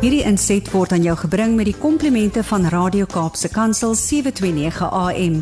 Hierdie inset word aan jou gebring met die komplimente van Radio Kaapse Kansel 729 AM.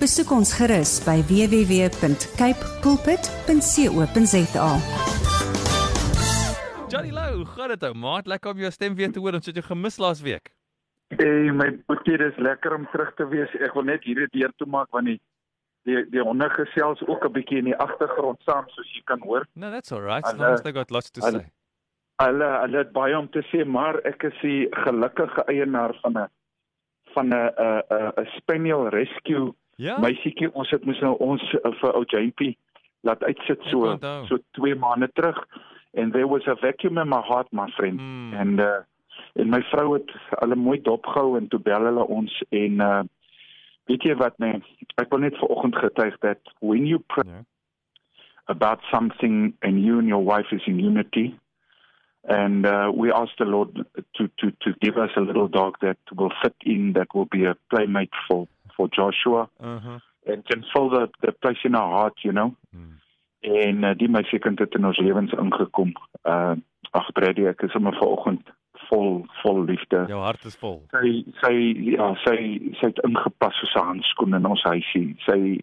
Besoek ons gerus by www.cape pulpit.co.za. Johnny Lou, hoe gaan dit ou? Maat, lekker om jou stem weer te hoor. Ons het jou gemis laas week. Hey, my boetie, dis lekker om terug te wees. Ek wil net hierdie deur toe maak want die die die honde gesels ook 'n bietjie in die agtergrond saam soos jy kan hoor. No, that's all right. Hulle- Long as they got lots to say. Hulle hulle het baie om te sê, maar ek is die gelukkige eienaar van 'n van 'n 'n 'n 'n Spaniel Rescue Ja. meisietjie. Ons het moes nou ons uh, vir ou JP laat uitsit so so 2 maande terug and there was a vacuum in my heart my friend. Hmm. En uh en my vrou het hulle mooi dopgehou en toe bel hulle ons en uh weet jy wat nee, ek wil net vanoggend getuig dat when you pray Ja. about something and you and your wife is in unity and uh, we asked the lord to to to give us a little dog that will fit in that will be a playmate for for Joshua Uh-huh. and can fill the the place in our heart you know Hmm. en uh, die meisie kind het in ons lewens ingekom uh ag Brady ek is sommer vanoggend vol vol liefde Jou hart is vol. sy sy ja sy sy het ingepas soos 'n handskoen in ons huisie. Sy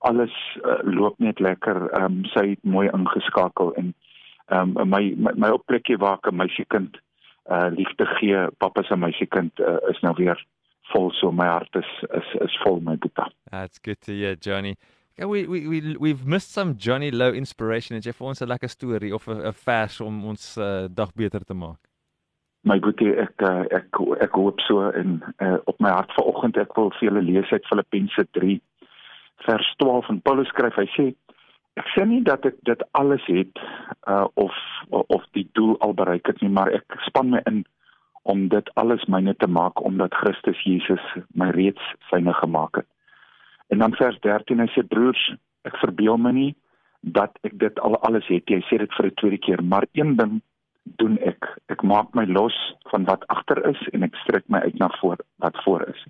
alles uh, loop net lekker. Ehm um, sy het mooi ingeskakel en ehm um, my my, my op plekkie waar ek 'n meisiekind uh liefde gee, pappa se meisiekind uh, is nou weer vol so my hart is is is vol my boeta. That's good to hear, Johnny. We we we we've missed some Johnny Low inspiration. Jy vir ons 'n lekker storie of 'n 'n vers om ons uh, dag beter te maak? My boetie ek uh, ek ek hoop so en uh, op my hart vanoggend ek wil vir julle lees uit Filippense 3 vers 12 en Paulus skryf hy sê ek sê nie dat ek dit alles het uh, of of die doel al bereik het nie maar ek span my in om dit alles myne te maak omdat Christus Jesus my reeds syne gemaak het. En dan vers 13 hy sê broers ek verbeel my nie dat ek dit al alles het. Jy sê dit vir 'n tweede keer, maar een ding doen ek. Ek maak my los van wat agter is en ek strek my uit na voor wat voor is.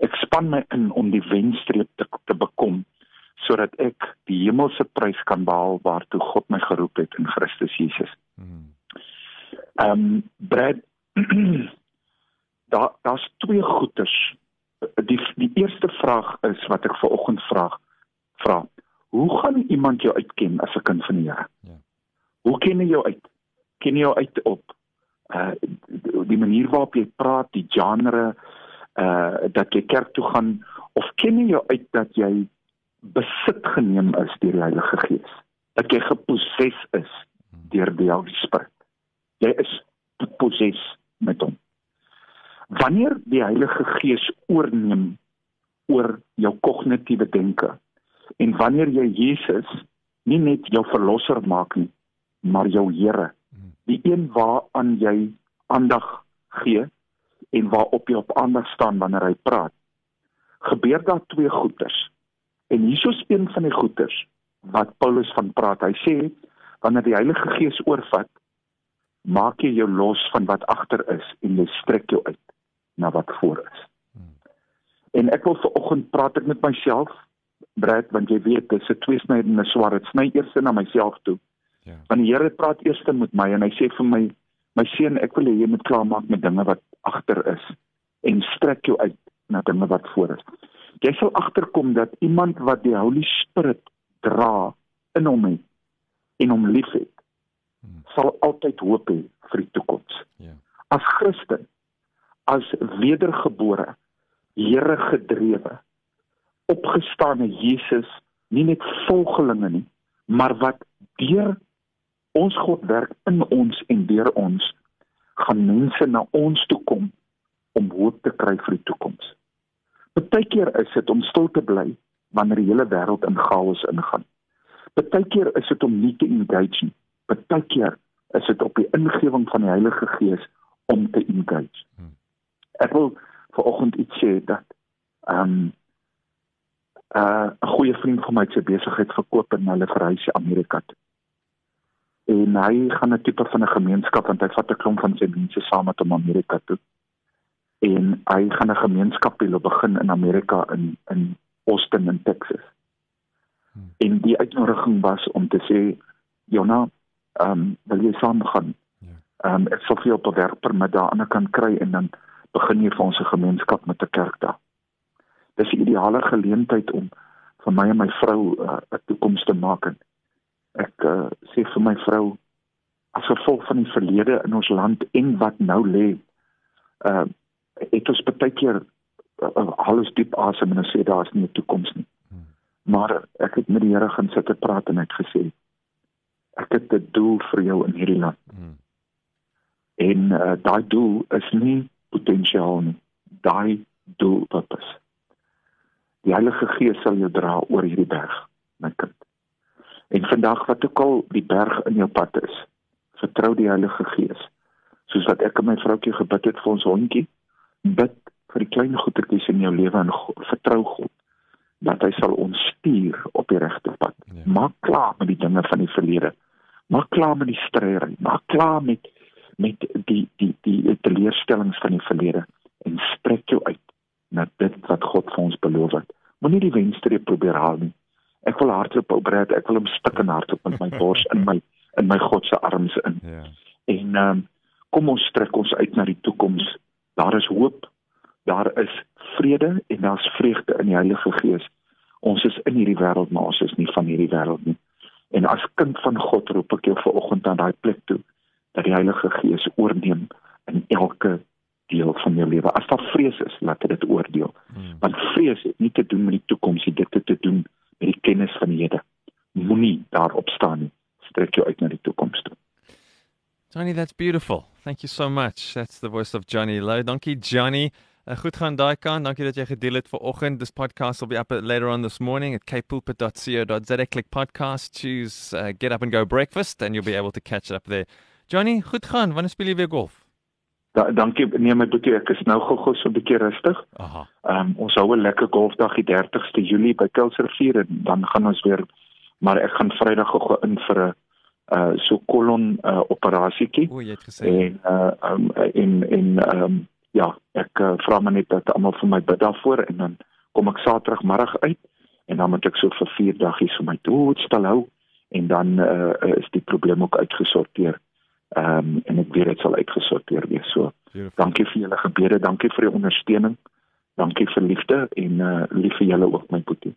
Ek span my in om die wenstreep te, te bekom sodat ek die hemelse prys kan behaal waartoe God my geroep het in Christus Jesus. Hmm. Ehm um, Brad daar daar's twee goeters. Die die eerste vraag is wat ek vanoggend vra. Vra. Hoe gaan iemand jou uitken as 'n kind van die Here? Ja. Hoe ken jy jou uit? Ken jy jou uit op uh die manier waarop jy praat, die genre uh dat jy kerk toe gaan of ken jy jou uit dat jy besit geneem is deur die Heilige Gees? Dat jy geposes is deur die Heilige Spirit. Jy is geposes met hom. Wanneer die Heilige Gees oorneem oor jou kognitiewe denke en wanneer jy Jesus nie net jou verlosser maak nie, maar jou Here, die een waaraan jy aandag gee en waarop jy op aandag staan wanneer hy praat, gebeur daar twee goeters. En hiersoos een van die goeters wat Paulus van praat. Hy sê wanneer die Heilige Gees oorvat, maak jy jou los van wat agter is en jy strek jou uit na wat voor is. En ek wil vanoggend praat ek met myself, Brad, want jy weet dis 'n tweesnydende swaard. Dit sny eers na myself toe. Ja. Want die Here praat eers met my en hy sê vir my, my seun, ek wil hê jy moet klaarmaak met dinge wat agter is en strek jou uit na dinge wat voor is. Jy sal agterkom dat iemand wat die Holy Spirit dra in hom het en hom liefhet, sal altyd hoop hê vir die toekoms. Ja. As Christen, as wedergebore, Here gedrewe, opgestane Jesus, nie net volgelinge nie, maar wat deur ons God werk in ons en deur ons gaan mense na ons toe kom om hoop te kry vir die toekoms. Partykeer is dit om stil te bly wanneer die hele wêreld in chaos ingaan. Partykeer is dit om nie te engage nie. Partykeer is dit op die ingewing van die Heilige Gees om te engage. Ek wil vanoggend iets sê dat ehm um, uh, 'n goeie vriend van my het sy besigheid verkoop en hulle verhuis na Amerika toe. En hy gaan 'n tipe van 'n gemeenskap want hy vat 'n klomp van sy mense saam met hom Amerika toe. En hy gaan 'n gemeenskap wil begin in Amerika in in Austin in Texas. En die uitnodiging was om te sê Jona, ehm um, wil jy saam gaan? Ja. Ehm um, ek sal vir jou op 'n werkpermit daar aan die kant kry en dan begin jy vir ons 'n gemeenskap met 'n kerk daar. Dis 'n ideale geleentheid om vir my en my vrou uh, 'n uh, toekoms te maak en ek uh, sê vir my vrou as gevolg van die verlede in ons land en wat nou lê, uh het ons baie keer uh, alles diep asem en sê daar's nie 'n toekoms nie. Hmm. Maar ek het met die Here gaan sit en praat en ek gesê ek het 'n doel vir jou in hierdie land. Hmm. En uh, daai doel is nie potensiaal nie. Daai doel purpose. Die Heilige Gees sal jou dra oor hierdie berg, my kind. En vandag wat ook al die berg in jou pad is, vertrou die Heilige Gees. Soos wat ek en my vroutjie gebid het vir ons hondjie, bid vir die klein goedertjies in jou lewe en vertrou God dat hy sal ons stuur op die regte pad. Ja. Maak klaar met die dinge van die verlede. Maak klaar met die strydery. Maak klaar met met die die die teleurstellings van die verlede en spreek jou uit na dit wat God vir ons beloof het. Moenie die wenstreep probeer haal nie. Ek wil hardloop op breed, ek wil hom stik en hardloop met my bors in my in my God se arms in. Ja. En ehm um, kom ons trek ons uit na die toekoms. Daar is hoop. Daar is vrede en daar's vreugde in die Heilige Gees. Ons is in hierdie wêreld, maar ons is nie van hierdie wêreld nie. En as kind van God roep ek jou vanoggend aan daai plek toe dat die Heilige Gees oorneem in elke deel van jou lewe. As daar vrees is, laat dit oordeel. Hmm. Want vrees het nie te doen met die toekoms nie, dit het te doen met die kennis van die Here. Moenie daarop staan nie. Strek jou uit na die toekoms toe. Johnny, that's beautiful. Thank you so much. That's the voice of Johnny Low. Dankie Johnny. Uh, goed gaan daai kant. Dankie dat jy gedeel het vanoggend. This podcast will be up later on this morning at kpulpit.co.za. Click podcast, choose uh, get up and go breakfast and you'll be able to catch up there. Johnny, goed gaan. Wanneer speel jy weer golf? Da, dankie. Nee, my boetie, ek is nou gou-gou so 'n bietjie rustig. Aha. Ehm um, ons hou 'n lekker golfdag die 30ste Julie by Kilsrivier en dan gaan ons weer maar ek gaan Vrydag gou-gou in vir 'n uh so kolon uh operasietjie. O, jy het gesê. En uh um, en en ehm um, ja, ek uh, vra maar net dat almal vir my bid daarvoor en dan kom ek Saterdagmiddag uit en dan moet ek so vir 4 dae vir my dood stel hou en dan uh is die probleem ook uitgesorteer. Ehm um, en ek weet dit sal uitgesorteer wees. So Beautiful. dankie vir julle gebede, dankie vir die ondersteuning. Dankie vir liefde en uh lief vir julle ook my boetie.